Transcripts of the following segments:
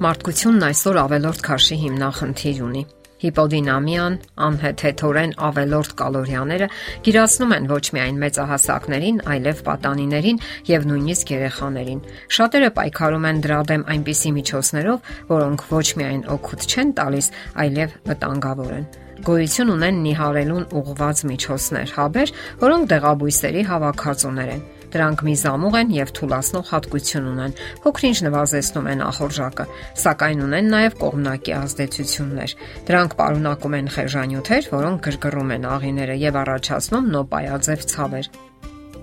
Մարդկությունն այսօր ավելորտ քաշի հիմնախնդիր ունի։ Հիպոդինամիան, անհեթեթորեն ավելորտ կալորիաները գիրացնում են ոչ միայն մեծահասակներին, այլև պատանիներին եւ նույնիսկ երեխաներին։ Շատերը պայքարում են դրա դեմ այնպիսի միջոցներով, որոնք ոչ միայն օգուտ չեն տալիս, այլև վտանգավոր են գոյություն ունեն նիհարելուն ուղղված միջոցներ, հաբեր, որոնք դեղաբույսերի հավաքածուներ են։ Դրանք միզամուղ են եւ թուլացնող հատկություն ունեն։ Փոքրինչ նվազեցնում են ախորժակը, սակայն ունեն նաեւ կողմնակի ազդեցություններ։ Դրանք պարունակում են խեժանյութեր, որոնք գրգռում են աղիները եւ առաջացնում նոպայաձև ցավեր։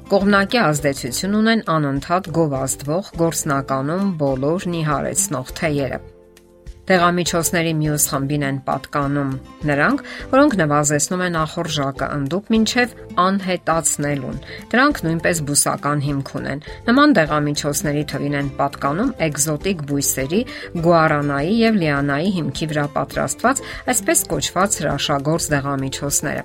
Կողմնակի ազդեցություն ունեն անընդհատ գովազդվող գործնականում բոլոր նիհարեցնող թեյերը։ Դեղամիջոցների մյուս խմբին են պատկանում նրանք, որոնք նվազեցնում են ախորժակը ընդդուք մինչև անհետացնելուն։ Դրանք նույնպես բուսական հիմք ունեն։ Նման դեղամիջոցների թվին են պատկանում էկզոտիկ բույսերի, գուարանայի եւ լիանայի հիմքի վրա պատրաստված, այսպես կոչված հրաշագործ դեղամիջոցները։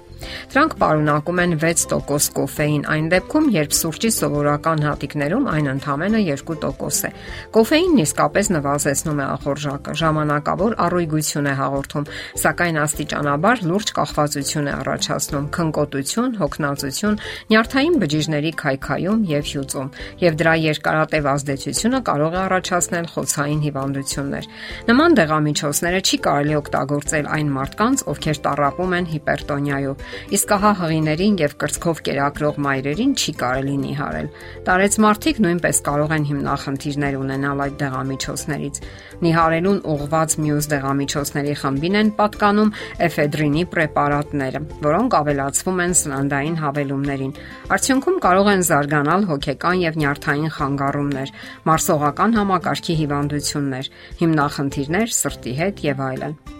Դրանք պարունակում են 6% կոֆեին այն դեպքում, երբ սուրճի սովորական հատիկներում այն ընդամենը 2% է։ Կոֆեինն իսկապես նվազեցնում է ախորժակը, ժամանակ ժամանակավոր առույգություն է հաղորդում, սակայն աստիճանաբար լուրջ կախվածություն է առաջացնում, քնկոտություն, հոգնածություն, նյարդային բջիջների քայքայում եւ հյուծում, եւ դրա երկարատև ազդեցությունը կարող է առաջացնել խոցային հիվանդություններ։ Նման դեղամիջոցները չի կարելի օգտագործել այն մարդկանց, ովքեր տարապում են հիպերտոնիայով, իսկ ահա հղիներին եւ կրծքով կերակրող մայրերին չի կարելի նիհարել։ Տարեց մարդիկ նույնպես կարող են հիմնախնդիրներ ունենալ այդ դեղամիջոցներից։ Նիհարելուն ուղղված կապված մյուս դեղամիջոցների խմբին են պատկանում էֆեդրինի պրեպարատները, որոնք ավելացվում են սննդային հավելումներին։ Արդյունքում կարող են զարգանալ հոգեկան եւ նյարդային խանգարումներ, մարսողական համակարգի հիվանդություններ, հիմնախնդիրներ սրտի հետ եւ այլն։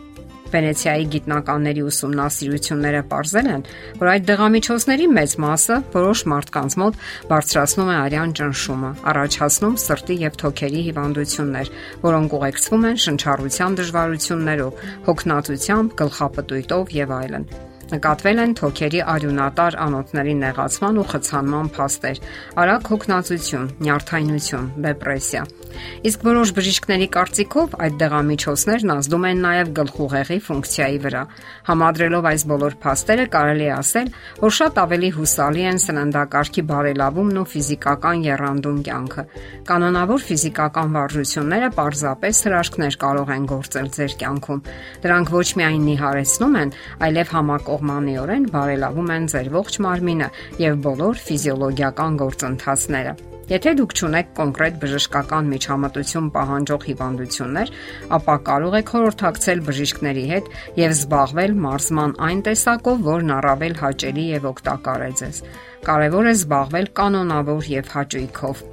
Վենեցիայի գիտնականների ուսումնասիրությունները ողջել են, որ այդ դեղամիջոցների մեծ մասը որոշ մարդկանց մոտ բարձրացնում է արյան ճնշումը, առաջացնում սրտի եւ թոքերի հիվանդություններ, որոնք ուղեկցվում են շնչառության դժվարություններով, հոգնածությամբ, գլխապտույտով եւ այլն նկատվել են թոքերի արյունատար անոթների նեղացման ու խցանման փաստեր, արագ հոգնածություն, նյարդայնություն, դեպրեսիա։ Իսկ որոշ բժիշկների կարծիքով այդ դեղամիջոցներն ազդում են նաև գլխուղեղի ֆունկցիայի վրա։ Համադրելով այս բոլոր փաստերը կարելի է ասել, որ շատ ավելի հուսալի են սննդակարգի բարելավումն ու ֆիզիկական երանդուն կյանքը։ Կանոնավոր ֆիզիկական վարժությունները պարզապես հրաշքներ կարող են գործել ձեր կյանքում։ Դրանք ոչ միայն նիհարեցնում են, այլև համակողմանիորեն բարելավում են ձեր ողջ մարմինը եւ բոլոր ֆիզիոլոգիական գործընթացները։ Եթե դուք ճունեք կոնկրետ բժշկական միջամտություն պահանջող հիվանդություններ, ապա կարող եք խորհրդակցել բժիշկների հետ եւ զբաղվել մարզման այն տեսակով, որն առավել հաճելի եւ օգտակար է ձեզ։ Կարևոր է զբաղվել կանոնավոր եւ հաճույքով։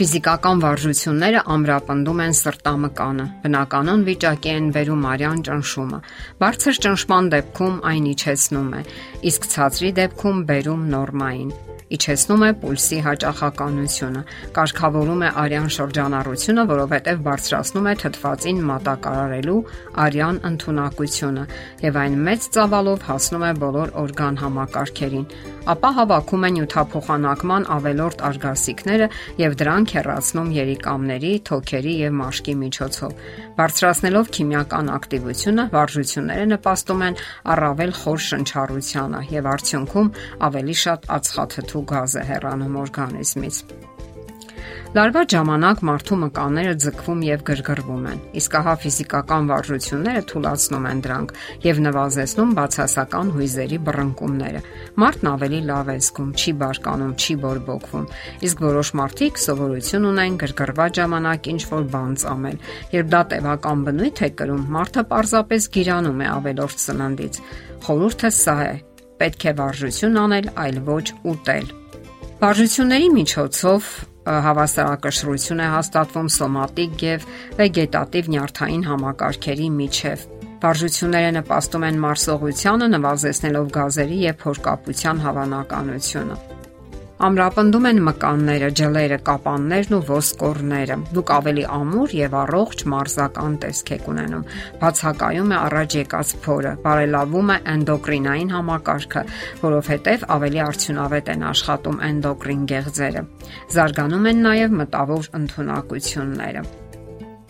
Ֆիզիկական վարժությունները ամրապնդում են սրտամկանը։ Բնականon վիճակի են վերում արյան ճնշումը։ Բարձր ճնշման դեպքում այն իջեցնում է, իսկ ցածրի դեպքում բերում նորմային իջեցնում է пульսի հաճախականությունը, կարգավորում է արյան շրջանառությունը, որովհետև բարձրացնում է թթվածին մատակարարելու արյան ընդունակությունը եւ այն մեծ ծավալով հասնում է բոլոր օրգան համակարգերին, ապա հավաքում է նյութափոխանակման ավելորտ արգասիքները եւ դրանք հեռացնում երիկամների, թոքերի եւ մաշկի միջոցով։ Բարձրացնելով քիմիական ակտիվությունը, վարժությունները նպաստում են առավել խոր շնչառությանը եւ արդյունքում ավելի շատ ածխաթթու գազ է հեռանում օրգանիզմից։ Լարված ժամանակ մարդու մկանները ձգվում եւ գրգռվում են։ Իսկ ահա ֆիզիկական վարժությունները թույլատնում են դրանք եւ նվազեցնում բացասական հույզերի բռնկումները։ Մարդն ավելի լավ է զգում, չի բարկանում, չի բորբոքվում։ Իսկ որոշ մարդիկ սովորություն ունեն գրգռված ժամանակ ինչ որ բան ծամել։ Երբ դա տևական բնույթ է կրում, մարդը պարզապես գիրանում է ավելորդ սննդից։ Խորհուրդը սա է. պետք է վարժություն անել, այլ ոչ ուտել։ Վարժությունների միջոցով հավասարակշռություն է հաստատվում սոմատիկ եւ վեգետատիվ նյարդային համակարգերի միջև։ Վարժությունները նպաստում են մարսողությանը, նվազեցնելով գազերի եւ փորկապության հավանականությունը։ Ամրապնդում են մկանները, ջլերը, կապաններն ու ոսկորները։ Դուք ավելի ամուր եւ առողջ մարզական տեսք եք ունենում։ Բացակայում է առաջ եկած փորը, բարելավում է էնդոկրինային համակարգը, որովհետեւ ավելի արդյունավետ են աշխատում էնդոկրին գեղձերը։ Զարգանում են նաեւ մտավոր ընդունակությունները։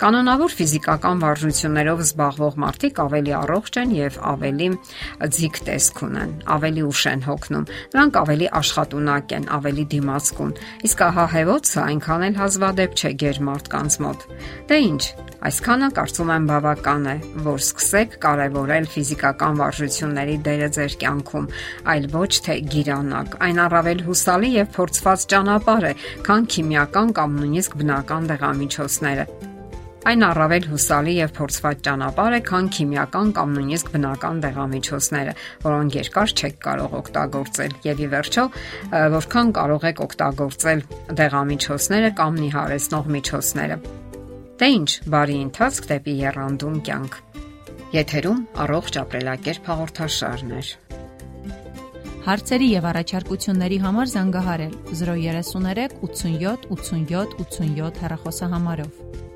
Կանոնավոր ֆիզիկական վարժություններով զբաղվող մարդիկ ավելի առողջ են եւ ավելի ձիգ տեսք ունեն, ավելի ուշ են հոգնում։ Նրանք ավելի աշխատունակ են, ավելի դիմացկուն։ Իսկ ահա հեվոցը այնքան էլ հազվադեպ չէ ģեր մարդկանց մոտ։ Դե ի՞նչ, այսքանը կարծում եմ բավական է, որ սկսեք կարևորել ֆիզիկական վարժությունների դերը ձեր կյանքում, այլ ոչ թե գիրանակ։ Այն առավել հուսալի եւ փորձված ճանապարհ է, քան քիմիական կամ նույնիսկ բնական դեղամիջոցները Այն առավել հուսալի եւ փորձված ճանապարհ է, քան քիմիական կամ նույնիսկ բնական դեղամիջոցները, որոնք երկար չեք կարող օգտագործել։ Եվ ի վերջո, որքան կարող եք օգտագործել դեղամիջոցները կամ նիհարեցնող միջոցները։ Դե ի՞նչ, բարի ընթացք դեպի երանդուն կյանք։ Եթերում առողջ ապրելակերպ հաղորդաշարն է։ Հարցերի եւ առաջարկությունների համար զանգահարել 033 87 87 87 հեռախոսահամարով։